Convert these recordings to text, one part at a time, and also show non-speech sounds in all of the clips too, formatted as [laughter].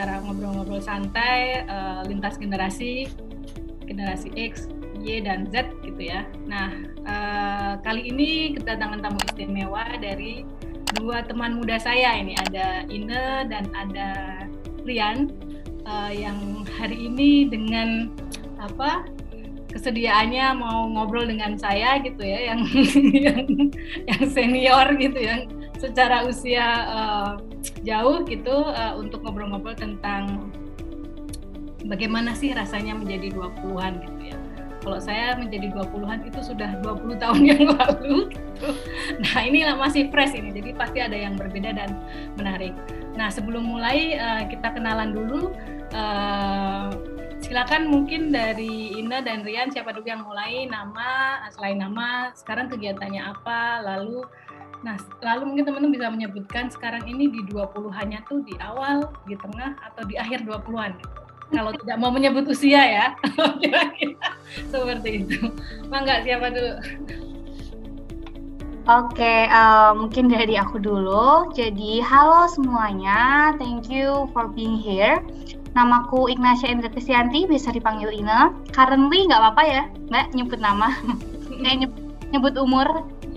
acara ngobrol-ngobrol santai uh, lintas generasi, generasi X, Y dan Z gitu ya. Nah, uh, kali ini kedatangan tamu istimewa dari dua teman muda saya ini ada Ine dan ada Rian uh, yang hari ini dengan apa kesediaannya mau ngobrol dengan saya gitu ya yang [laughs] yang, yang senior gitu yang secara usia uh, jauh gitu uh, untuk ngobrol-ngobrol tentang bagaimana sih rasanya menjadi 20-an gitu ya. Kalau saya menjadi 20-an itu sudah 20 tahun yang lalu gitu. Nah, ini masih fresh ini. Jadi pasti ada yang berbeda dan menarik. Nah, sebelum mulai uh, kita kenalan dulu uh, silakan mungkin dari Ina dan Rian siapa dulu yang mulai nama selain nama sekarang kegiatannya apa lalu Nah, lalu mungkin teman-teman bisa menyebutkan sekarang ini di 20-annya tuh di awal, di tengah, atau di akhir 20-an. Kalau tidak mau menyebut usia ya, [laughs] kira-kira seperti itu. Mangga siapa dulu? Oke, okay, uh, mungkin dari aku dulu. Jadi, halo semuanya, thank you for being here. Namaku Ignacia Indra Kristianti, bisa dipanggil Ina. Currently nggak apa-apa ya, Mbak, nyebut nama. [laughs] eh, nyebut, nyebut umur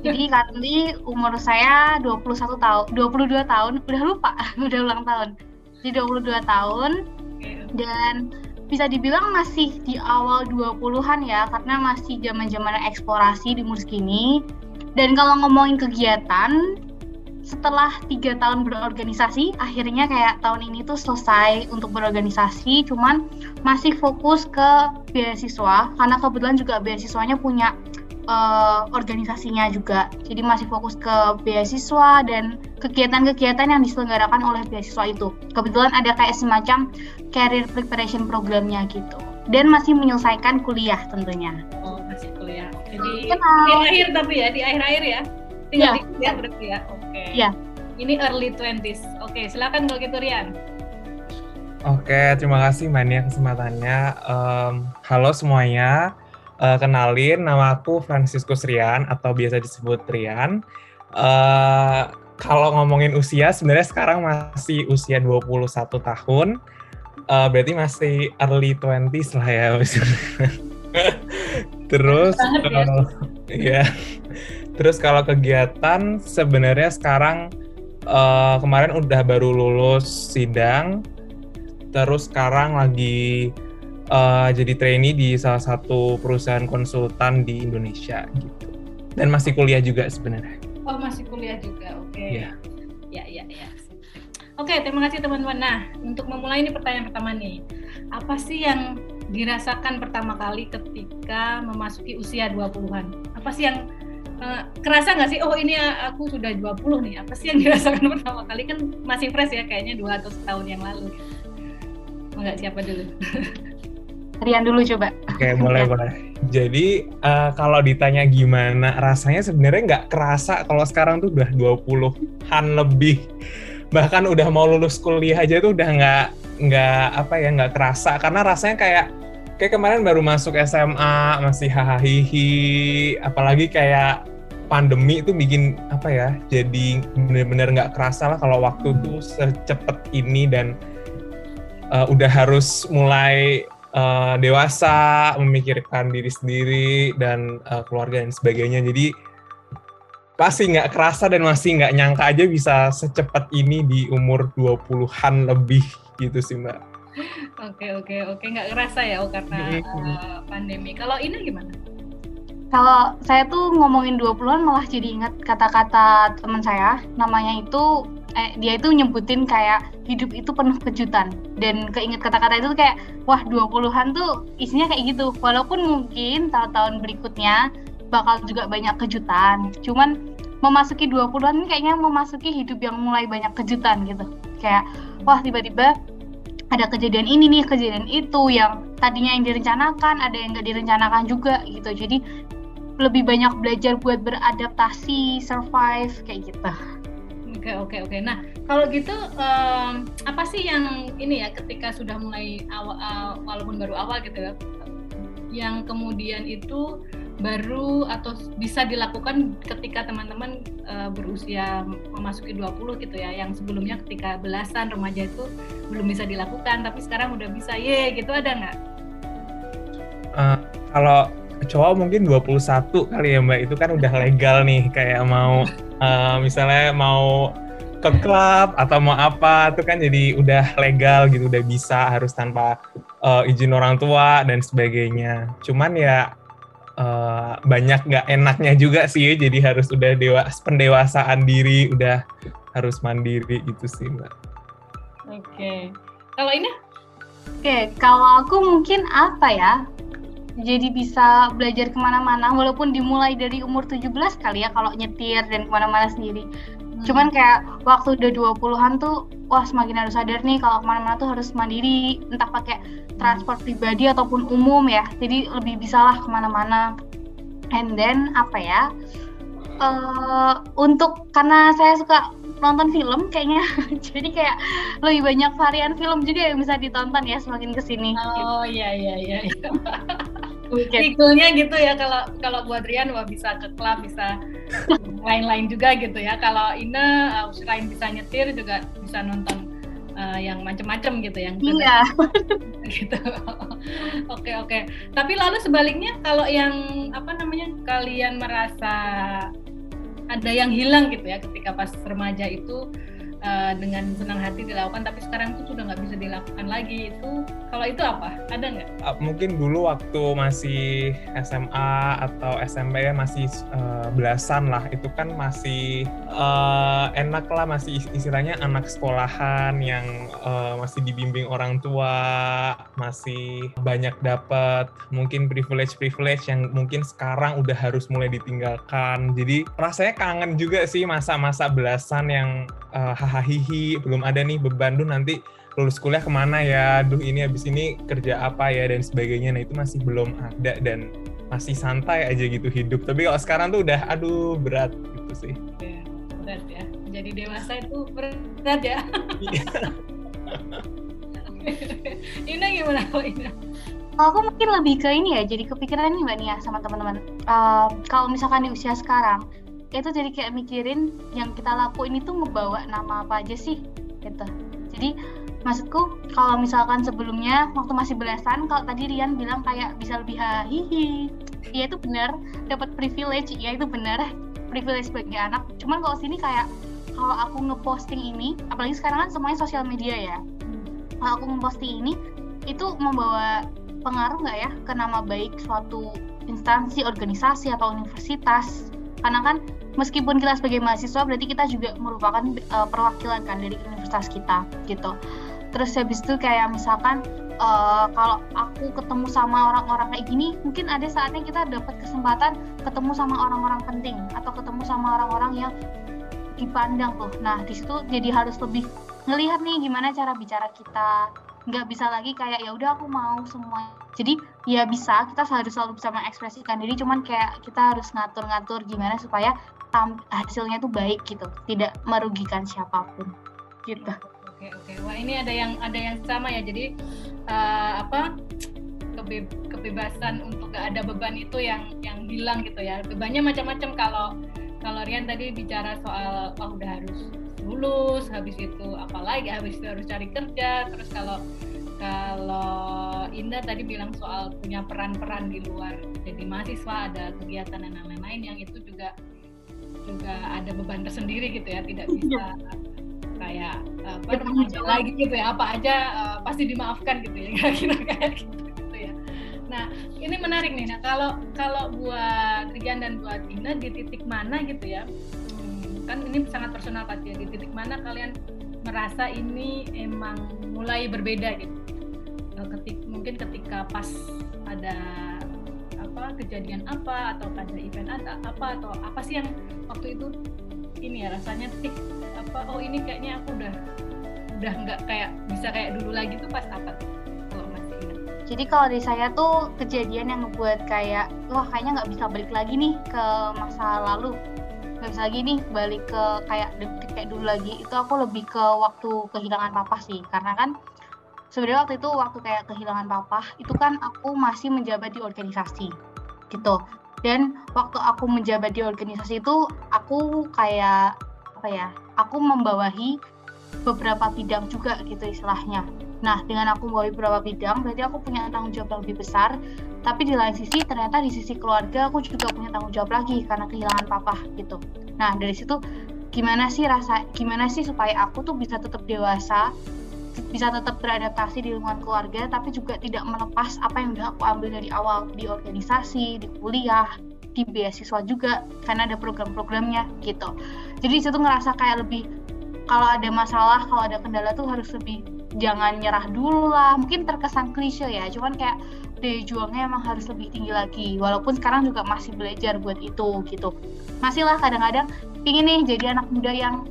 jadi currently umur saya 21 tahun, 22 tahun, udah lupa, [laughs] udah ulang tahun. Jadi 22 tahun dan bisa dibilang masih di awal 20-an ya karena masih zaman-zaman eksplorasi di umur segini. Dan kalau ngomongin kegiatan, setelah tiga tahun berorganisasi, akhirnya kayak tahun ini tuh selesai untuk berorganisasi, cuman masih fokus ke beasiswa karena kebetulan juga beasiswanya punya uh, organisasinya juga. Jadi masih fokus ke beasiswa dan kegiatan-kegiatan yang diselenggarakan oleh beasiswa itu. Kebetulan ada kayak semacam career preparation programnya gitu. Dan masih menyelesaikan kuliah tentunya. Oh, masih kuliah. Jadi di akhir tapi ya, di akhir-akhir ya. Tinggal ya. di kuliah berarti ya. Oke. Okay. Iya. Ini early 20s. Oke, okay, silakan kalau gitu Rian. Oke, terima kasih Mania kesempatannya. Um, halo semuanya. Uh, kenalin, nama aku Franciscus Rian atau biasa disebut Rian. Uh, kalau ngomongin usia, sebenarnya sekarang masih usia 21 tahun. Uh, berarti masih early 20s lah ya. [laughs] Terus, ya. Uh, ya. Terus kalau kegiatan sebenarnya sekarang uh, kemarin udah baru lulus sidang. Terus sekarang lagi uh, jadi trainee di salah satu perusahaan konsultan di Indonesia gitu. Dan masih kuliah juga sebenarnya. Oh, masih kuliah juga. Oke. Okay. Iya. Ya, ya, ya. Oke, okay, terima kasih teman-teman. Nah, untuk memulai ini pertanyaan pertama nih. Apa sih yang dirasakan pertama kali ketika memasuki usia 20-an? Apa sih yang uh, kerasa nggak sih, oh ini aku sudah 20 nih, apa sih yang [laughs] dirasakan pertama kali? Kan masih fresh ya, kayaknya dua atau setahun yang lalu. Enggak, siapa dulu? [laughs] Rian dulu coba. Oke, boleh boleh. Jadi uh, kalau ditanya gimana rasanya sebenarnya nggak kerasa kalau sekarang tuh udah 20-an lebih. Bahkan udah mau lulus kuliah aja tuh udah nggak nggak apa ya nggak kerasa karena rasanya kayak kayak kemarin baru masuk SMA masih hahaha apalagi kayak pandemi itu bikin apa ya jadi bener-bener nggak kerasa lah kalau waktu tuh secepat ini dan uh, udah harus mulai uh, dewasa, memikirkan diri sendiri dan uh, keluarga dan sebagainya. Jadi pasti nggak kerasa dan masih nggak nyangka aja bisa secepat ini di umur 20-an lebih gitu sih Mbak. Oke oke oke nggak kerasa ya oh, karena uh, pandemi. Kalau ini gimana? Kalau saya tuh ngomongin 20-an malah jadi ingat kata-kata teman saya namanya itu eh, dia itu nyebutin kayak hidup itu penuh kejutan. Dan keinget kata-kata itu kayak wah 20-an tuh isinya kayak gitu. Walaupun mungkin tahun-tahun berikutnya bakal juga banyak kejutan. Cuman memasuki 20-an kayaknya memasuki hidup yang mulai banyak kejutan gitu. Kayak wah tiba-tiba ada kejadian ini nih kejadian itu yang tadinya yang direncanakan ada yang nggak direncanakan juga gitu. Jadi lebih banyak belajar buat beradaptasi survive kayak gitu Oke oke oke. Nah kalau gitu um, apa sih yang ini ya ketika sudah mulai awal uh, walaupun baru awal gitu ya, yang kemudian itu baru atau bisa dilakukan ketika teman-teman uh, berusia memasuki 20 gitu ya yang sebelumnya ketika belasan remaja itu belum bisa dilakukan tapi sekarang udah bisa ye gitu ada nggak? Uh, kalau cowok mungkin 21 kali ya mbak itu kan udah legal nih kayak mau uh, misalnya mau ke klub atau mau apa itu kan jadi udah legal gitu udah bisa harus tanpa uh, izin orang tua dan sebagainya cuman ya uh, banyak nggak enaknya juga sih jadi harus udah dewa pendewasaan diri udah harus mandiri gitu sih mbak. Oke, okay. kalau ini? Oke, okay, kalau aku mungkin apa ya? Jadi bisa belajar ke mana-mana walaupun dimulai dari umur 17 kali ya kalau nyetir dan ke mana-mana sendiri. Hmm. Cuman kayak waktu udah 20-an tuh wah semakin harus sadar nih kalau ke mana-mana tuh harus mandiri entah pakai transport pribadi ataupun umum ya jadi lebih bisa lah ke mana-mana and then apa ya uh, untuk karena saya suka nonton film kayaknya [laughs] jadi kayak lebih banyak varian film juga yang bisa ditonton ya semakin ke sini oh iya iya iya, iya. [laughs] Ikulnya gitu ya kalau kalau buat Rian wah bisa ke klub bisa [laughs] lain-lain juga gitu ya. Kalau Ina uh, selain bisa nyetir juga bisa nonton uh, yang macam-macam gitu yang iya. [laughs] gitu. Oke oke. Tapi lalu sebaliknya kalau yang apa namanya kalian merasa ada yang hilang gitu ya ketika pas remaja itu uh, dengan senang hati dilakukan tapi sekarang itu sudah nggak bisa dilakukan lagi. Itu kalau itu apa? Ada nggak? Uh, mungkin dulu waktu masih SMA atau SMP ya masih uh, belasan lah. Itu kan masih uh, enak lah masih istilahnya anak sekolahan yang uh, masih dibimbing orang tua masih banyak dapat mungkin privilege privilege yang mungkin sekarang udah harus mulai ditinggalkan. Jadi rasanya kangen juga sih masa-masa belasan yang uh, hahihi belum ada nih beban. Tuh nanti lulus kuliah ke mana ya? Duh ini habis ini kerja apa ya dan sebagainya. Nah itu masih belum ada dan masih santai aja gitu hidup. Tapi kalau sekarang tuh udah aduh berat gitu sih. Ya, berat ya. Jadi dewasa itu berat ya. Iya. [laughs] Ina gimana kok Ina? Aku mungkin lebih ke ini ya, jadi kepikiran nih Mbak Nia sama teman-teman. Uh, kalau misalkan di usia sekarang, itu jadi kayak mikirin yang kita lakuin itu ngebawa nama apa aja sih gitu. Jadi maksudku kalau misalkan sebelumnya waktu masih belasan kalau tadi Rian bilang kayak bisa lebih hihi. Ya itu benar. Dapat privilege. Ya itu benar. Privilege sebagai anak. Cuman kalau sini kayak kalau aku ngeposting ini apalagi sekarang kan semuanya sosial media ya. Kalau aku ngeposting ini itu membawa pengaruh nggak ya ke nama baik suatu instansi organisasi atau universitas karena kan meskipun kita sebagai mahasiswa berarti kita juga merupakan uh, perwakilan kan dari universitas kita gitu. Terus habis itu kayak misalkan uh, kalau aku ketemu sama orang-orang kayak gini mungkin ada saatnya kita dapat kesempatan ketemu sama orang-orang penting atau ketemu sama orang-orang yang dipandang tuh. Nah di situ jadi harus lebih ngelihat nih gimana cara bicara kita nggak bisa lagi kayak ya udah aku mau semua. Jadi ya bisa kita harus selalu bisa mengekspresikan diri cuman kayak kita harus ngatur-ngatur gimana supaya hasilnya tuh baik gitu tidak merugikan siapa pun. Gitu. Oke oke. Wah ini ada yang ada yang sama ya. Jadi uh, apa kebe kebebasan untuk gak ada beban itu yang yang hilang gitu ya. Bebannya macam-macam kalau kalau Rian tadi bicara soal oh udah harus lulus habis itu apalagi habis itu harus cari kerja. Terus kalau kalau Indah tadi bilang soal punya peran-peran di luar jadi mahasiswa ada kegiatan dan lain-lain yang itu juga juga ada beban tersendiri gitu ya tidak iya. bisa kayak apa aja lagi gitu ya apa aja uh, pasti dimaafkan gitu ya [laughs] kira-kira kayak gitu ya. Nah ini menarik nih. Nah kalau kalau buat Rian dan buat Ina di titik mana gitu ya kan ini sangat personal pasti ya di titik mana kalian merasa ini emang mulai berbeda gitu? Eh, ketik mungkin ketika pas ada apa kejadian apa atau ada event ada apa atau apa sih yang waktu itu ini ya rasanya tik apa oh ini kayaknya aku udah udah nggak kayak bisa kayak dulu lagi tuh pas apa? Kalau masih jadi kalau di saya tuh kejadian yang ngebuat kayak wah kayaknya nggak bisa balik lagi nih ke masa lalu bisa lagi nih balik ke kayak kayak dulu lagi itu aku lebih ke waktu kehilangan papa sih. Karena kan sebenarnya waktu itu waktu kayak kehilangan papa itu kan aku masih menjabat di organisasi gitu. Dan waktu aku menjabat di organisasi itu aku kayak apa ya aku membawahi beberapa bidang juga gitu istilahnya. Nah dengan aku membawahi beberapa bidang berarti aku punya tanggung jawab yang lebih besar tapi di lain sisi ternyata di sisi keluarga aku juga punya tanggung jawab lagi karena kehilangan papa gitu. Nah dari situ gimana sih rasa gimana sih supaya aku tuh bisa tetap dewasa bisa tetap beradaptasi di lingkungan keluarga tapi juga tidak melepas apa yang udah aku ambil dari awal di organisasi di kuliah di beasiswa juga karena ada program-programnya gitu. Jadi situ ngerasa kayak lebih kalau ada masalah kalau ada kendala tuh harus lebih jangan nyerah dulu lah. Mungkin terkesan klise ya cuman kayak daya juangnya emang harus lebih tinggi lagi walaupun sekarang juga masih belajar buat itu gitu masih lah kadang-kadang ingin nih jadi anak muda yang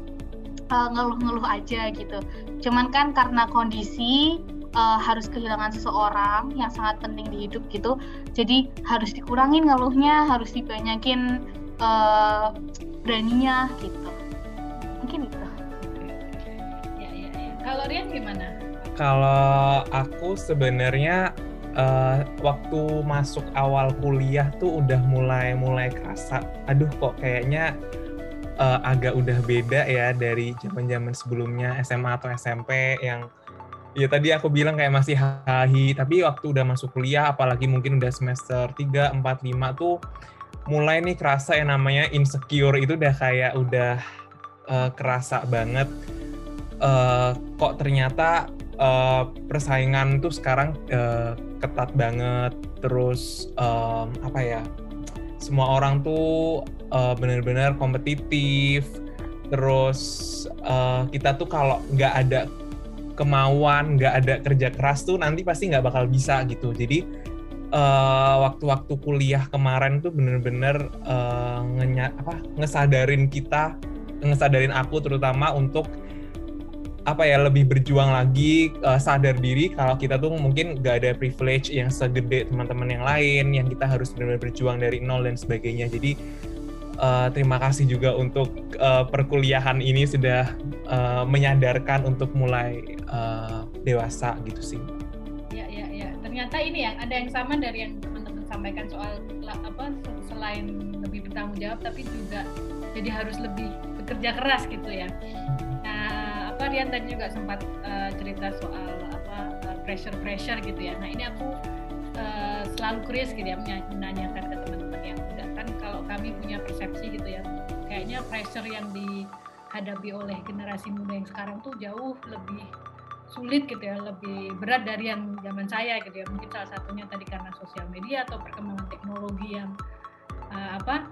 uh, ngeluh-ngeluh aja gitu. Cuman kan karena kondisi uh, harus kehilangan seseorang yang sangat penting di hidup gitu, jadi harus dikurangin ngeluhnya, harus dibanyakin uh, beraninya gitu. Mungkin itu. Ya, ya, ya. Kalau Rian gimana? Kalau aku sebenarnya uh, waktu masuk awal kuliah tuh udah mulai mulai kerasa, aduh kok kayaknya uh, agak udah beda ya dari zaman-zaman sebelumnya SMA atau SMP yang ya tadi aku bilang kayak masih hahi. Tapi waktu udah masuk kuliah apalagi mungkin udah semester 3, 4, 5 tuh mulai nih kerasa yang namanya insecure itu udah kayak udah uh, kerasa banget. Uh, kok ternyata uh, persaingan tuh sekarang uh, ketat banget. Terus um, apa ya semua orang tuh uh, benar-benar kompetitif. Terus uh, kita tuh kalau nggak ada kemauan nggak ada kerja keras tuh nanti pasti nggak bakal bisa gitu. Jadi uh, waktu-waktu kuliah kemarin tuh bener-bener uh, apa ngesadarin kita ngesadarin aku terutama untuk apa ya lebih berjuang lagi uh, sadar diri kalau kita tuh mungkin gak ada privilege yang segede teman-teman yang lain yang kita harus benar-benar berjuang dari nol dan sebagainya. Jadi uh, terima kasih juga untuk uh, perkuliahan ini sudah uh, menyadarkan untuk mulai uh, dewasa gitu sih. Ya ya ya. Ternyata ini ya ada yang sama dari yang teman-teman sampaikan soal apa selain lebih bertanggung jawab tapi juga jadi harus lebih bekerja keras gitu ya apa Rian tadi juga sempat uh, cerita soal apa uh, pressure pressure gitu ya. Nah ini aku uh, selalu curious gitu ya menanyakan ke teman-teman yang muda kan kalau kami punya persepsi gitu ya, kayaknya pressure yang dihadapi oleh generasi muda yang sekarang tuh jauh lebih sulit gitu ya, lebih berat dari yang zaman saya gitu ya. Mungkin salah satunya tadi karena sosial media atau perkembangan teknologi yang uh, apa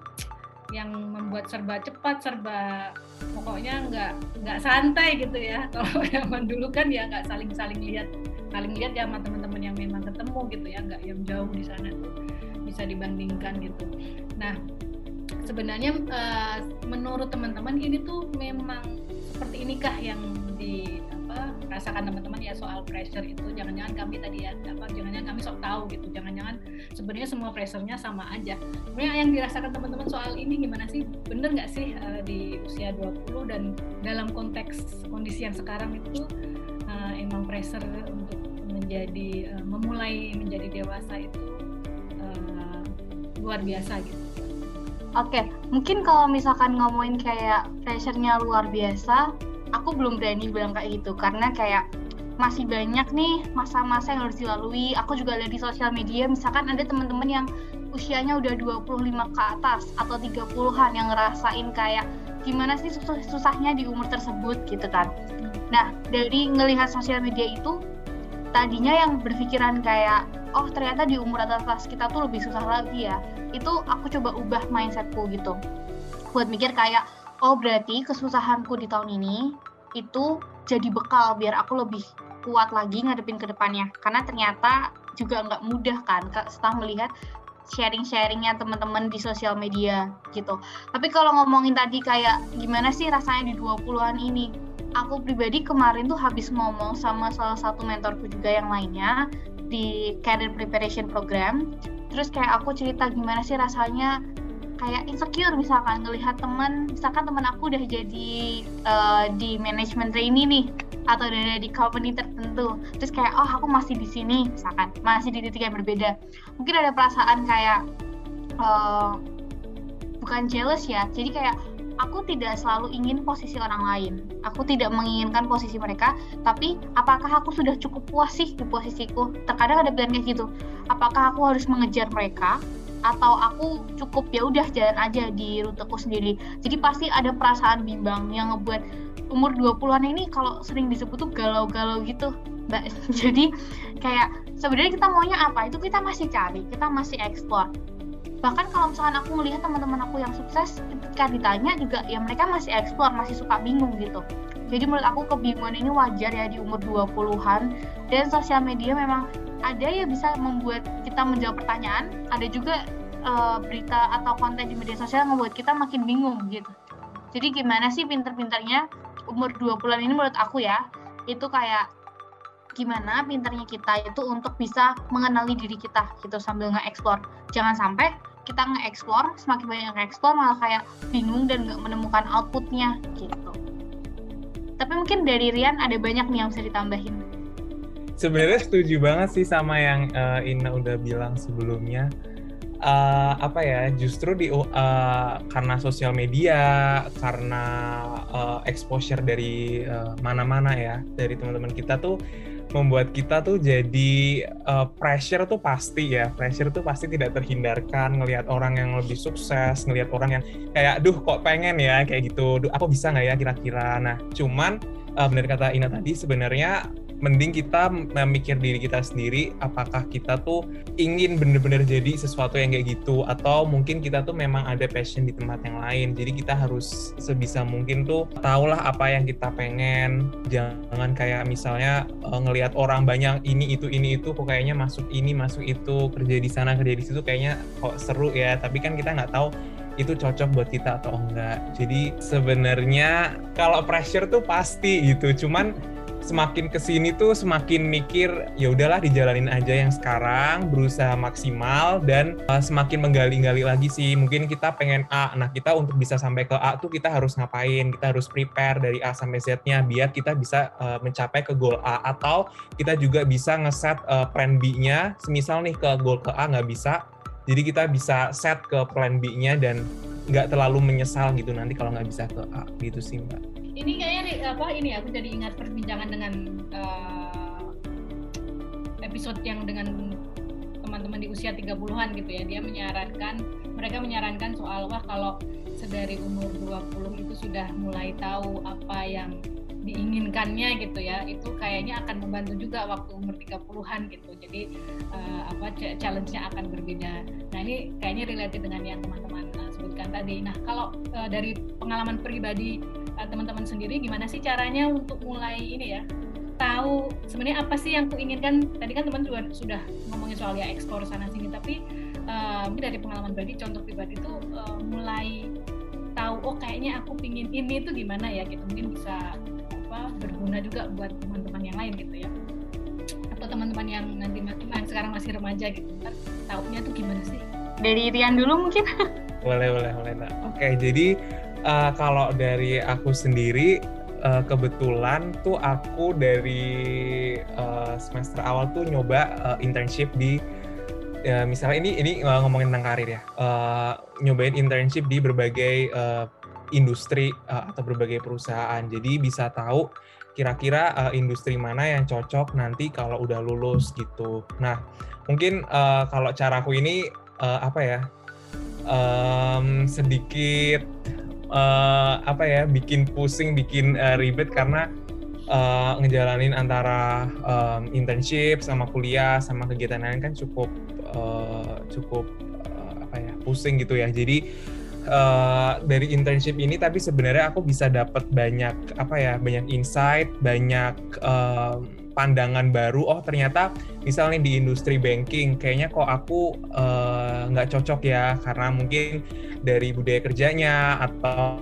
yang membuat serba cepat, serba pokoknya nggak nggak santai gitu ya. [laughs] Kalau zaman dulu kan ya nggak saling saling lihat, saling lihat ya sama teman-teman yang memang ketemu gitu ya, nggak yang jauh di sana tuh bisa dibandingkan gitu. Nah sebenarnya uh, menurut teman-teman ini tuh memang seperti inikah yang di apa rasakan teman-teman ya soal pressure itu. Jangan-jangan kami tadi ya apa jangan-jangan kami sok tahu gitu. Jangan-jangan sebenarnya semua pressure-nya sama aja. Sebenarnya yang dirasakan teman-teman soal ini gimana sih? Bener nggak sih uh, di usia 20 dan dalam konteks kondisi yang sekarang itu uh, emang pressure untuk menjadi uh, memulai menjadi dewasa itu uh, luar biasa gitu. Oke, okay. mungkin kalau misalkan ngomongin kayak pressure-nya luar biasa, aku belum berani bilang kayak gitu karena kayak masih banyak nih masa-masa yang harus dilalui. Aku juga lihat di sosial media, misalkan ada teman-teman yang usianya udah 25 ke atas atau 30-an yang ngerasain kayak gimana sih susah susahnya di umur tersebut gitu kan. Nah, dari ngelihat sosial media itu tadinya yang berpikiran kayak oh ternyata di umur atas kita tuh lebih susah lagi ya. Itu aku coba ubah mindsetku gitu. Buat mikir kayak oh berarti kesusahanku di tahun ini itu jadi bekal biar aku lebih kuat lagi ngadepin ke depannya karena ternyata juga nggak mudah kan setelah melihat sharing-sharingnya teman-teman di sosial media gitu. Tapi kalau ngomongin tadi kayak gimana sih rasanya di 20-an ini? Aku pribadi kemarin tuh habis ngomong sama salah satu mentorku juga yang lainnya di career preparation program. Terus kayak aku cerita gimana sih rasanya kayak insecure misalkan ngelihat teman misalkan teman aku udah jadi uh, di manajemen trainee nih atau udah ada di company tertentu terus kayak oh aku masih di sini misalkan masih di titik yang berbeda mungkin ada perasaan kayak uh, bukan jealous ya jadi kayak aku tidak selalu ingin posisi orang lain. Aku tidak menginginkan posisi mereka, tapi apakah aku sudah cukup puas sih di posisiku? Terkadang ada pilihan kayak gitu. Apakah aku harus mengejar mereka atau aku cukup ya udah jalan aja di ruteku sendiri. Jadi pasti ada perasaan bimbang yang ngebuat umur 20-an ini kalau sering disebut tuh galau-galau gitu. Mbak. [laughs] Jadi kayak sebenarnya kita maunya apa? Itu kita masih cari, kita masih explore bahkan kalau misalkan aku melihat teman-teman aku yang sukses ketika ditanya juga ya mereka masih eksplor masih suka bingung gitu jadi menurut aku kebingungan ini wajar ya di umur 20-an dan sosial media memang ada ya bisa membuat kita menjawab pertanyaan. Ada juga uh, berita atau konten di media sosial yang membuat kita makin bingung gitu. Jadi gimana sih pinter-pinternya umur 20-an ini menurut aku ya? Itu kayak gimana pinternya kita itu untuk bisa mengenali diri kita gitu sambil nge-explore. Jangan sampai kita nge-explore semakin banyak nge-explore malah kayak bingung dan nggak menemukan outputnya gitu tapi mungkin dari Rian ada banyak nih yang bisa ditambahin. Sebenarnya setuju banget sih sama yang uh, Ina udah bilang sebelumnya. Uh, apa ya justru di uh, karena sosial media karena uh, exposure dari mana-mana uh, ya dari teman-teman kita tuh membuat kita tuh jadi uh, pressure tuh pasti ya. Pressure tuh pasti tidak terhindarkan ngelihat orang yang lebih sukses ngelihat orang yang kayak duh kok pengen ya? Kayak gitu. Duh aku bisa nggak ya kira-kira? Nah cuman uh, benar kata Ina tadi sebenarnya mending kita memikir diri kita sendiri apakah kita tuh ingin bener-bener jadi sesuatu yang kayak gitu atau mungkin kita tuh memang ada passion di tempat yang lain. Jadi kita harus sebisa mungkin tuh tahulah apa yang kita pengen. Jangan kayak misalnya uh, ngelihat orang banyak ini itu ini itu kok kayaknya masuk ini masuk itu kerja di sana kerja di situ kayaknya kok seru ya. Tapi kan kita nggak tahu itu cocok buat kita atau enggak. Jadi sebenarnya kalau pressure tuh pasti gitu, cuman semakin ke sini tuh semakin mikir ya udahlah dijalanin aja yang sekarang berusaha maksimal dan uh, semakin menggali-gali lagi sih. Mungkin kita pengen A nah kita untuk bisa sampai ke A tuh kita harus ngapain? Kita harus prepare dari A sampai Z-nya biar kita bisa uh, mencapai ke goal A atau kita juga bisa ngeset uh, plan B-nya. Semisal nih ke goal ke A nggak bisa jadi kita bisa set ke plan B-nya dan nggak terlalu menyesal gitu nanti kalau nggak bisa ke A. Gitu sih mbak ini kayaknya apa ini aku jadi ingat perbincangan dengan uh, episode yang dengan teman-teman di usia 30-an gitu ya. Dia menyarankan mereka menyarankan soal wah kalau sedari umur 20 itu sudah mulai tahu apa yang diinginkannya gitu ya. Itu kayaknya akan membantu juga waktu umur 30-an gitu. Jadi uh, apa challenge-nya akan berbeda. Nah ini kayaknya related dengan yang teman-teman uh, sebutkan tadi. Nah kalau uh, dari pengalaman pribadi Eh, teman-teman sendiri gimana sih caranya untuk mulai ini ya? Tahu sebenarnya apa sih yang kuinginkan? Tadi kan teman juga sudah ngomongin soal ya ekspor sana sini tapi uh, mungkin dari pengalaman pribadi contoh pribadi itu uh, mulai tahu oh kayaknya aku pingin ini tuh gimana ya? Gitu. Mungkin bisa apa berguna juga buat teman-teman yang lain gitu ya. Atau teman-teman yang nanti yang sekarang masih remaja gitu ntar tahunya tuh gimana sih? Dari Rian dulu mungkin. Boleh boleh boleh nah. oke jadi uh, kalau dari aku sendiri uh, kebetulan tuh aku dari uh, semester awal tuh nyoba uh, internship di uh, misalnya ini ini ngomongin tentang karir ya. Uh, nyobain internship di berbagai uh, industri uh, atau berbagai perusahaan. Jadi bisa tahu kira-kira uh, industri mana yang cocok nanti kalau udah lulus gitu. Nah mungkin uh, kalau caraku ini uh, apa ya um, sedikit uh, apa ya bikin pusing, bikin uh, ribet karena uh, ngejalanin antara um, internship sama kuliah sama kegiatan lain kan cukup uh, cukup uh, apa ya pusing gitu ya. Jadi uh, dari internship ini tapi sebenarnya aku bisa dapat banyak apa ya banyak insight, banyak uh, pandangan baru oh ternyata misalnya di industri banking kayaknya kok aku nggak uh, cocok ya karena mungkin dari budaya kerjanya atau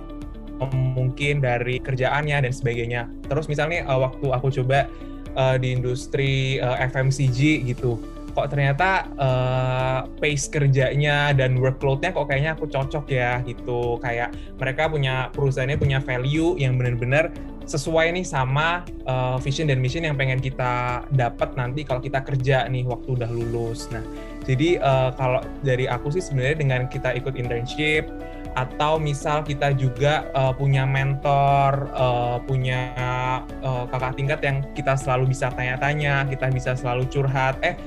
mungkin dari kerjaannya dan sebagainya. Terus misalnya uh, waktu aku coba uh, di industri uh, FMCG gitu, kok ternyata uh, pace kerjanya dan workloadnya kok kayaknya aku cocok ya gitu kayak mereka punya perusahaannya punya value yang benar-benar sesuai nih sama uh, vision dan mission yang pengen kita dapat nanti kalau kita kerja nih waktu udah lulus. Nah, jadi uh, kalau dari aku sih sebenarnya dengan kita ikut internship atau misal kita juga uh, punya mentor, uh, punya uh, kakak tingkat yang kita selalu bisa tanya-tanya, kita bisa selalu curhat, eh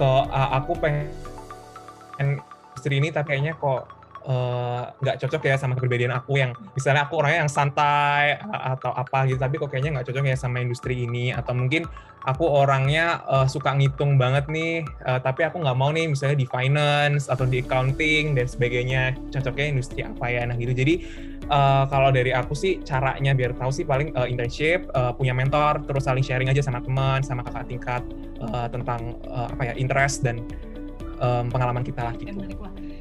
ke uh, aku pengen istri ini tapi kayaknya kok nggak uh, cocok ya sama kepribadian aku yang misalnya aku orangnya yang santai atau apa gitu tapi kok kayaknya nggak cocok ya sama industri ini atau mungkin aku orangnya uh, suka ngitung banget nih uh, tapi aku nggak mau nih misalnya di finance atau di accounting dan sebagainya cocoknya industri apa ya nah gitu. Jadi uh, kalau dari aku sih caranya biar tahu sih paling uh, internship uh, punya mentor terus saling sharing aja sama teman sama kakak tingkat uh, tentang uh, apa ya interest dan um, pengalaman kita lah gitu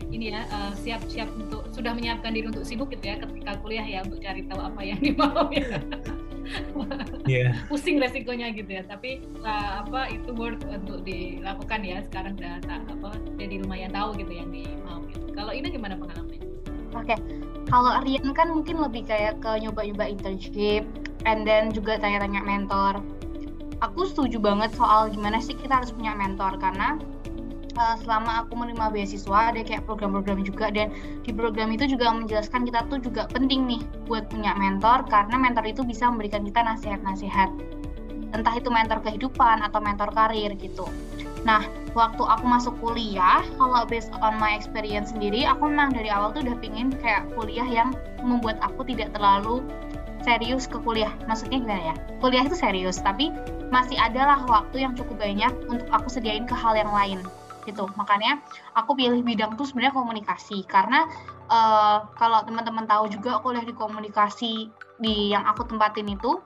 ini ya uh, siap-siap untuk sudah menyiapkan diri untuk sibuk gitu ya ketika kuliah ya untuk cari tahu apa yang [laughs] dimau ya. yeah. Pusing resikonya gitu ya, tapi uh, apa itu worth untuk dilakukan ya sekarang udah tak apa jadi lumayan tahu gitu yang dimau gitu. Kalau ini gimana pengalamannya? Oke, okay. kalau Rian kan mungkin lebih kayak ke nyoba-nyoba internship, and then juga tanya-tanya mentor. Aku setuju banget soal gimana sih kita harus punya mentor karena uh, selama aku menerima beasiswa ada kayak program-program juga dan di program itu juga menjelaskan kita tuh juga penting nih buat punya mentor karena mentor itu bisa memberikan kita nasihat-nasihat entah itu mentor kehidupan atau mentor karir gitu. Nah, waktu aku masuk kuliah, kalau based on my experience sendiri, aku memang dari awal tuh udah pingin kayak kuliah yang membuat aku tidak terlalu serius ke kuliah. Maksudnya gimana ya? Kuliah itu serius, tapi masih adalah waktu yang cukup banyak untuk aku sediain ke hal yang lain gitu. Makanya aku pilih bidang tuh sebenarnya komunikasi. Karena uh, kalau teman-teman tahu juga aku kuliah di komunikasi di yang aku tempatin itu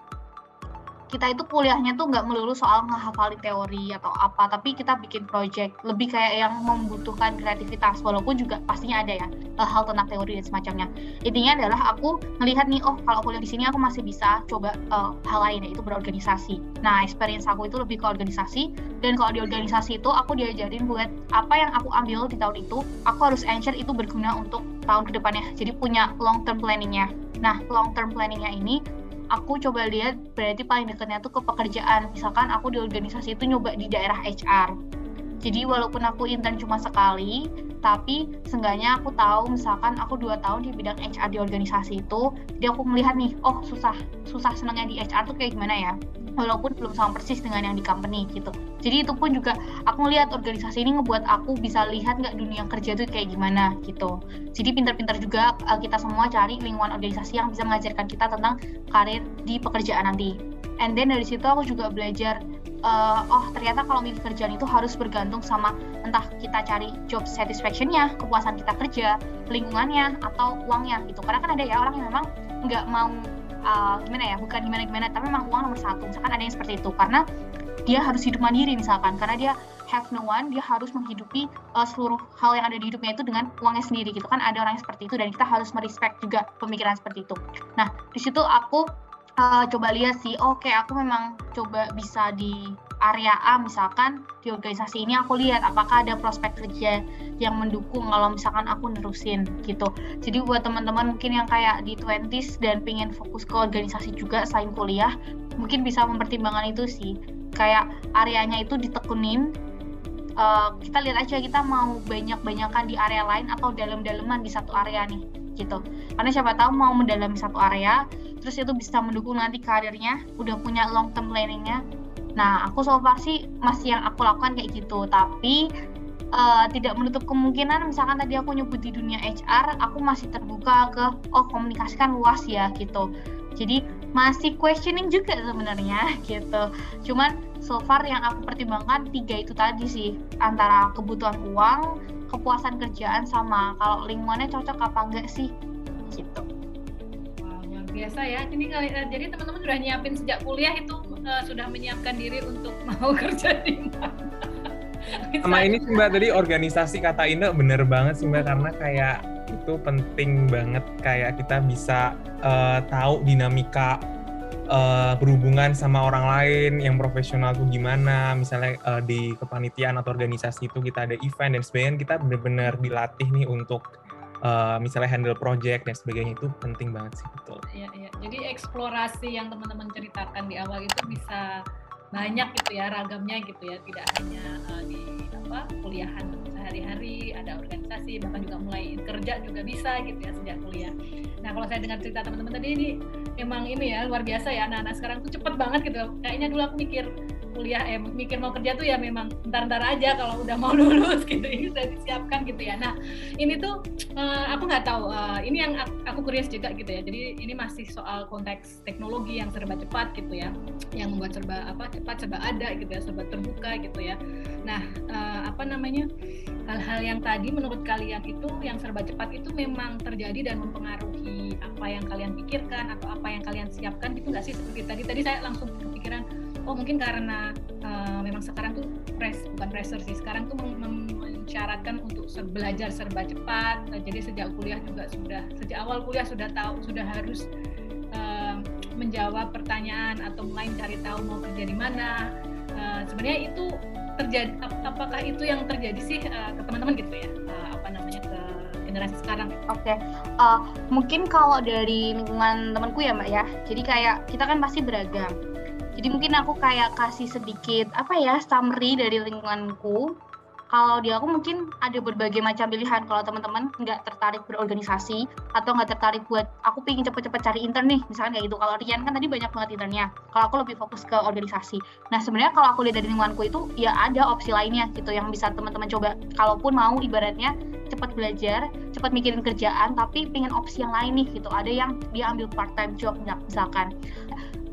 kita itu kuliahnya tuh nggak melulu soal ngehafalin teori atau apa, tapi kita bikin project lebih kayak yang membutuhkan kreativitas, walaupun juga pastinya ada ya hal tentang teori dan semacamnya. Intinya adalah aku melihat nih, oh kalau kuliah di sini aku masih bisa coba uh, hal lain yaitu berorganisasi. Nah, experience aku itu lebih ke organisasi dan kalau di organisasi itu aku diajarin buat apa yang aku ambil di tahun itu, aku harus ensure itu berguna untuk tahun ke depannya. Jadi punya long term planningnya. Nah, long term planningnya ini aku coba lihat berarti paling dekatnya tuh ke pekerjaan. Misalkan aku di organisasi itu nyoba di daerah HR jadi walaupun aku intern cuma sekali tapi seenggaknya aku tahu misalkan aku dua tahun di bidang HR di organisasi itu jadi aku melihat nih oh susah susah senangnya di HR tuh kayak gimana ya walaupun belum sama persis dengan yang di company gitu. Jadi itu pun juga aku ngelihat organisasi ini ngebuat aku bisa lihat nggak dunia kerja itu kayak gimana gitu. Jadi pintar-pintar juga uh, kita semua cari lingkungan organisasi yang bisa mengajarkan kita tentang karir di pekerjaan nanti. And then dari situ aku juga belajar uh, oh ternyata kalau milih kerjaan itu harus bergantung sama entah kita cari job satisfaction-nya, kepuasan kita kerja, lingkungannya atau uangnya gitu. Karena kan ada ya orang yang memang nggak mau uh, gimana ya bukan gimana gimana tapi memang uang nomor satu. Misalkan ada yang seperti itu karena dia harus hidup mandiri misalkan. Karena dia have no one dia harus menghidupi uh, seluruh hal yang ada di hidupnya itu dengan uangnya sendiri gitu kan. Ada orang yang seperti itu dan kita harus merespect juga pemikiran seperti itu. Nah di situ aku uh, coba lihat sih oke okay, aku memang coba bisa di area A misalkan di organisasi ini aku lihat apakah ada prospek kerja yang mendukung kalau misalkan aku nerusin gitu. Jadi buat teman-teman mungkin yang kayak di 20s dan pengen fokus ke organisasi juga selain kuliah, mungkin bisa mempertimbangkan itu sih. Kayak areanya itu ditekunin uh, kita lihat aja kita mau banyak-banyakan di area lain atau dalam-daleman di satu area nih gitu karena siapa tahu mau mendalami satu area terus itu bisa mendukung nanti karirnya udah punya long term planningnya Nah, aku so far sih masih yang aku lakukan kayak gitu, tapi uh, tidak menutup kemungkinan misalkan tadi aku nyebut di dunia HR, aku masih terbuka ke oh komunikasi kan luas ya gitu. Jadi masih questioning juga sebenarnya [laughs] gitu. Cuman so far yang aku pertimbangkan tiga itu tadi sih antara kebutuhan uang, kepuasan kerjaan sama kalau lingkungannya cocok apa enggak sih gitu biasa ya. Ini kali eh, jadi teman-teman sudah nyiapin sejak kuliah itu uh, sudah menyiapkan diri untuk [laughs] mau kerja di mana. Sama ini sih Mbak tadi organisasi kata Ina bener banget sih Mbak karena kayak itu penting banget kayak kita bisa uh, tahu dinamika uh, berhubungan sama orang lain yang profesional tuh gimana misalnya uh, di kepanitiaan atau organisasi itu kita ada event dan sebagainya kita benar-benar dilatih nih untuk uh, misalnya handle project dan sebagainya itu penting banget sih betul. Iya iya. Jadi eksplorasi yang teman-teman ceritakan di awal itu bisa banyak gitu ya ragamnya gitu ya tidak hanya uh, di apa kuliahan sehari-hari ada organisasi bahkan juga mulai kerja juga bisa gitu ya sejak kuliah. Nah kalau saya dengar cerita teman-teman tadi ini emang ini ya luar biasa ya anak-anak sekarang tuh cepet banget gitu. Kayaknya dulu aku mikir kuliah eh mikir mau kerja tuh ya memang ntar-ntar aja kalau udah mau [laughs] lulus gitu ini sudah disiapkan gitu ya. Nah ini tuh uh, aku nggak tahu uh, ini yang aku curious juga gitu ya. Jadi ini masih soal konteks teknologi yang serba cepat gitu ya yang membuat serba apa cepat serba ada gitu ya serba terbuka gitu ya. Nah uh, apa namanya hal-hal yang tadi menurut kalian itu yang serba cepat itu memang terjadi dan mempengaruhi apa yang kalian pikirkan atau apa yang kalian siapkan gitu nggak sih? Seperti tadi tadi saya langsung kepikiran oh mungkin karena uh, memang sekarang tuh press bukan pressure sih sekarang tuh mensyaratkan untuk belajar serba cepat. Uh, jadi sejak kuliah juga sudah sejak awal kuliah sudah tahu sudah harus uh, menjawab pertanyaan atau mulai cari tahu mau kerja di mana. Uh, sebenarnya itu terjadi ap apakah itu yang terjadi sih uh, ke teman-teman gitu ya? Uh, apa namanya ke generasi sekarang? Oke, okay. uh, mungkin kalau dari lingkungan temanku ya mbak ya, jadi kayak kita kan pasti beragam jadi mungkin aku kayak kasih sedikit apa ya summary dari lingkunganku. Kalau di aku mungkin ada berbagai macam pilihan. Kalau teman-teman nggak tertarik berorganisasi atau nggak tertarik buat aku pengen cepet-cepet cari intern nih, misalnya kayak gitu. Kalau Rian kan tadi banyak banget internnya. Kalau aku lebih fokus ke organisasi. Nah sebenarnya kalau aku lihat dari lingkunganku itu ya ada opsi lainnya gitu yang bisa teman-teman coba. Kalaupun mau ibaratnya cepat belajar, cepat mikirin kerjaan, tapi pengen opsi yang lain nih gitu. Ada yang dia ambil part time job misalkan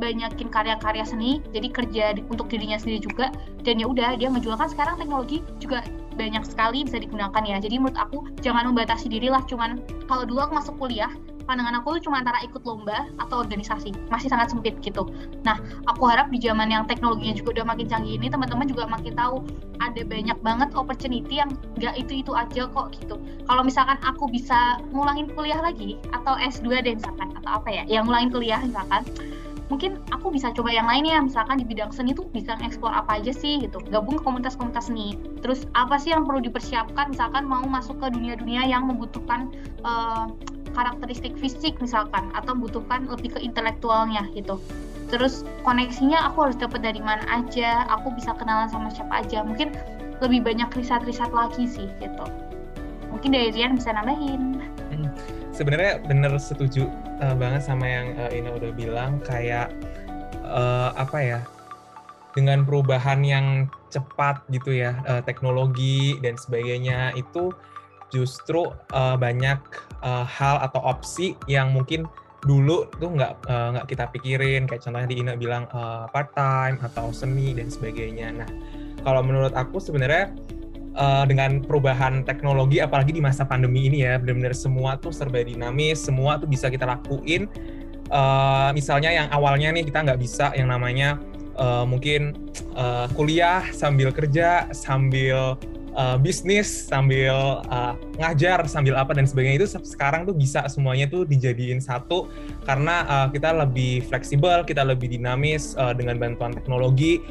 banyakin karya-karya seni jadi kerja di, untuk dirinya sendiri juga dan ya udah dia menjualkan. Sekarang teknologi juga banyak sekali bisa digunakan ya. Jadi menurut aku jangan membatasi diri lah. Cuman kalau dulu aku masuk kuliah pandangan aku tuh cuma antara ikut lomba atau organisasi. Masih sangat sempit gitu. Nah aku harap di zaman yang teknologinya juga udah makin canggih ini teman-teman juga makin tahu ada banyak banget opportunity yang nggak itu itu aja kok gitu. Kalau misalkan aku bisa ngulangin kuliah lagi atau S2 deh misalkan atau apa ya yang ngulangin kuliah misalkan mungkin aku bisa coba yang lainnya misalkan di bidang seni tuh bisa ngeksplor apa aja sih gitu. Gabung ke komunitas-komunitas seni. Terus apa sih yang perlu dipersiapkan misalkan mau masuk ke dunia-dunia yang membutuhkan uh, karakteristik fisik misalkan atau membutuhkan lebih ke intelektualnya gitu. Terus koneksinya aku harus dapat dari mana aja aku bisa kenalan sama siapa aja. Mungkin lebih banyak riset-riset lagi sih gitu. Mungkin dari Rian bisa nambahin sebenarnya bener setuju uh, banget sama yang uh, Ina udah bilang kayak uh, apa ya dengan perubahan yang cepat gitu ya uh, teknologi dan sebagainya itu justru uh, banyak uh, hal atau opsi yang mungkin dulu tuh nggak nggak uh, kita pikirin kayak contohnya di Ina bilang uh, part time atau seni dan sebagainya. Nah kalau menurut aku sebenarnya uh, dengan perubahan teknologi apalagi di masa pandemi ini ya benar-benar semua tuh serba dinamis semua tuh bisa kita lakuin. Uh, misalnya yang awalnya nih kita nggak bisa yang namanya uh, mungkin uh, kuliah sambil kerja sambil uh, bisnis sambil uh, ngajar sambil apa dan sebagainya itu sekarang tuh bisa semuanya tuh dijadiin satu. Karena uh, kita lebih fleksibel kita lebih dinamis uh, dengan bantuan teknologi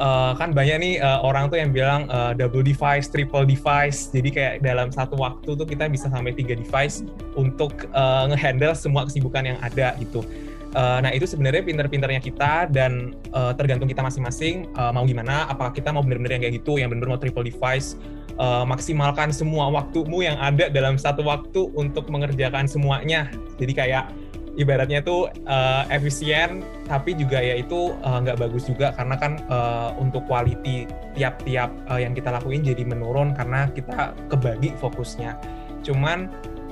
uh, kan banyak nih uh, orang tuh yang bilang uh, double device, triple device. Jadi kayak dalam satu waktu tuh kita bisa sampai tiga device untuk uh, ngehandle semua kesibukan yang ada gitu. Uh, nah itu sebenarnya pinter-pinternya kita dan uh, tergantung kita masing-masing uh, mau gimana. Apakah kita mau bener-bener yang kayak gitu, yang bener-bener mau triple device, uh, maksimalkan semua waktumu yang ada dalam satu waktu untuk mengerjakan semuanya. Jadi kayak ibaratnya tuh uh, efisien tapi juga ya itu nggak uh, bagus juga karena kan uh, untuk quality tiap-tiap uh, yang kita lakuin jadi menurun karena kita kebagi fokusnya. Cuman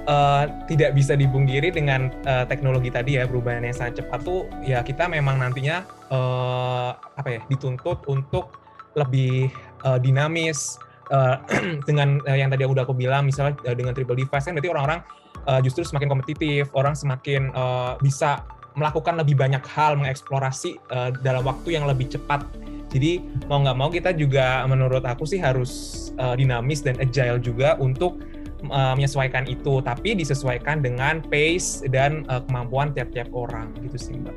uh, tidak bisa dibungkiri dengan uh, teknologi tadi ya perubahan yang sangat cepat tuh ya kita memang nantinya uh, apa ya dituntut untuk lebih uh, dinamis uh, [clears throat] dengan uh, yang tadi udah aku bilang misalnya uh, dengan triple device kan berarti orang-orang uh, justru semakin kompetitif, orang semakin uh, bisa melakukan lebih banyak hal, mengeksplorasi uh, dalam waktu yang lebih cepat. Jadi mau nggak mau kita juga menurut aku sih harus uh, dinamis dan agile juga untuk uh, menyesuaikan itu, tapi disesuaikan dengan pace dan uh, kemampuan tiap-tiap orang gitu sih mbak.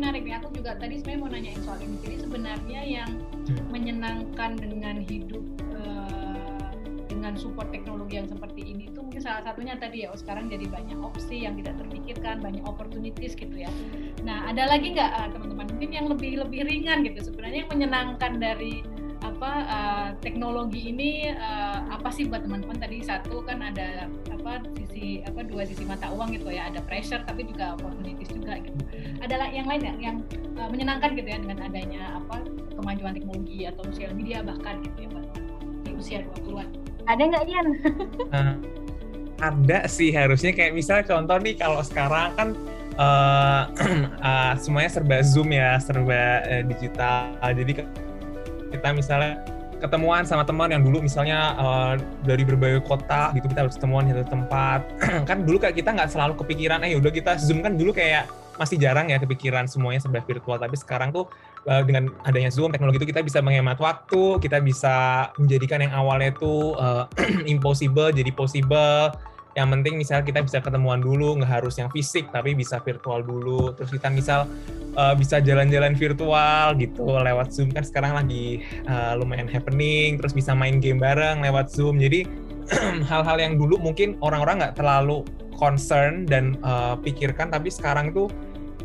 menarik nih. Aku juga tadi sebenarnya mau nanyain soal ini. Jadi sebenarnya yang hmm. menyenangkan dengan hidup uh, dengan support teknologi yang seperti ini itu mungkin salah satunya tadi ya. Oh, sekarang jadi banyak opsi yang tidak terpikirkan, banyak opportunities gitu ya. Nah, ada lagi nggak uh, teman-teman mungkin yang lebih lebih ringan gitu. Sebenarnya yang menyenangkan dari apa uh, teknologi ini uh, apa sih buat teman-teman tadi satu kan ada apa sisi apa dua sisi mata uang gitu ya ada pressure tapi juga opportunities juga gitu ada yang lain ya yang uh, menyenangkan gitu ya dengan adanya apa kemajuan teknologi atau sosial media bahkan gitu ya buat di usia 20-an ada nggak Dian? Ada sih harusnya. Kayak misalnya contoh nih kalau sekarang kan uh, uh, [clears throat] semuanya serba zoom ya serba uh, digital. Jadi kita misalnya ketemuan sama teman yang dulu misalnya uh, dari berbagai kota gitu kita harus ketemuan di satu tempat. [clears throat] Kan dulu kayak kita nggak selalu kepikiran eh udah kita zoom. Kan dulu kayak masih jarang ya kepikiran semuanya serba virtual. Tapi sekarang tuh uh, dengan adanya zoom teknologi itu kita bisa menghemat waktu kita bisa menjadikan yang awalnya itu [clears throat] impossible jadi possible yang penting misal kita bisa ketemuan dulu nggak harus yang fisik tapi bisa virtual dulu. Terus kita misal uh, bisa jalan-jalan virtual gitu lewat zoom. Kan sekarang lagi uh, lumayan happening terus bisa main game bareng lewat zoom. Jadi [clears throat] hal-hal yang dulu mungkin orang-orang nggak terlalu concern dan uh, pikirkan tapi sekarang itu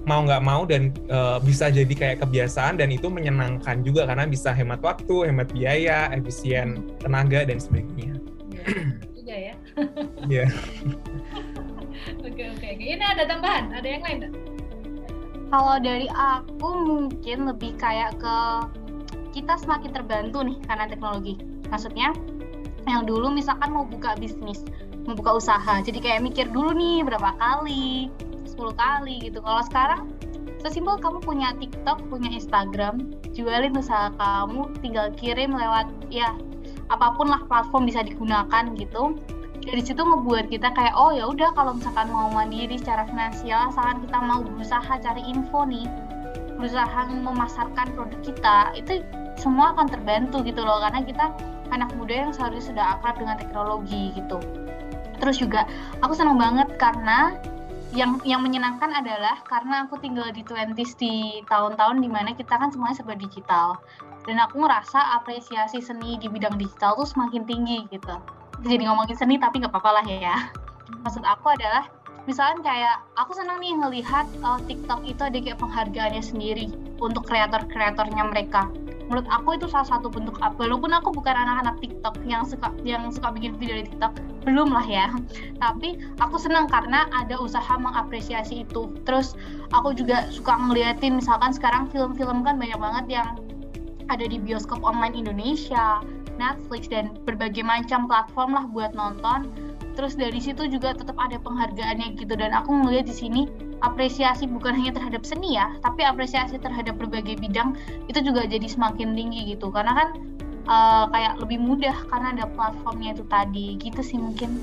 mau nggak mau dan uh, bisa jadi kayak kebiasaan dan itu menyenangkan juga karena bisa hemat waktu, hemat biaya, efisien tenaga dan sebagainya. Iya, ya. Iya. Oke oke oke. Ini ada tambahan, ada yang lain? Kalau dari aku mungkin lebih kayak ke kita semakin terbantu nih karena teknologi. Maksudnya yang dulu misalkan mau buka bisnis, mau buka usaha, jadi kayak mikir dulu nih berapa kali, 10 kali gitu. Kalau sekarang sesimpel kamu punya TikTok, punya Instagram, jualin usaha kamu, tinggal kirim lewat ya apa pun lah platform bisa digunakan gitu dari situ ngebuat kita kayak oh ya udah kalau misalkan mau mandiri secara finansial asalkan kita mau berusaha cari info nih berusaha memasarkan produk kita itu semua akan terbantu gitu loh karena kita anak muda yang seharusnya sudah akrab dengan teknologi gitu. Terus juga aku senang banget karena yang yang menyenangkan adalah karena aku tinggal di 20s di tahun-tahun di mana kita kan semuanya serba digital. Dan aku ngerasa apresiasi seni di bidang digital tuh semakin tinggi gitu jadi ngomongin seni tapi nggak apa-apa lah ya. Maksud aku adalah misalnya kayak aku senang nih ngelihat uh, TikTok itu ada kayak penghargaannya sendiri untuk kreator-kreatornya mereka. Menurut aku itu salah satu bentuk apa walaupun aku bukan anak-anak TikTok yang suka yang suka bikin video di TikTok belum lah ya. Tapi aku senang karena ada usaha mengapresiasi itu. Terus aku juga suka ngeliatin misalkan sekarang film-film kan banyak banget yang ada di bioskop online Indonesia Netflix dan berbagai macam platform lah buat nonton. Terus dari situ juga tetap ada penghargaannya gitu. Dan aku ngeliat di sini apresiasi bukan hanya terhadap seni ya tapi apresiasi terhadap berbagai bidang itu juga jadi semakin tinggi gitu. Karena kan uh, kayak lebih mudah karena ada platformnya itu tadi. Gitu sih mungkin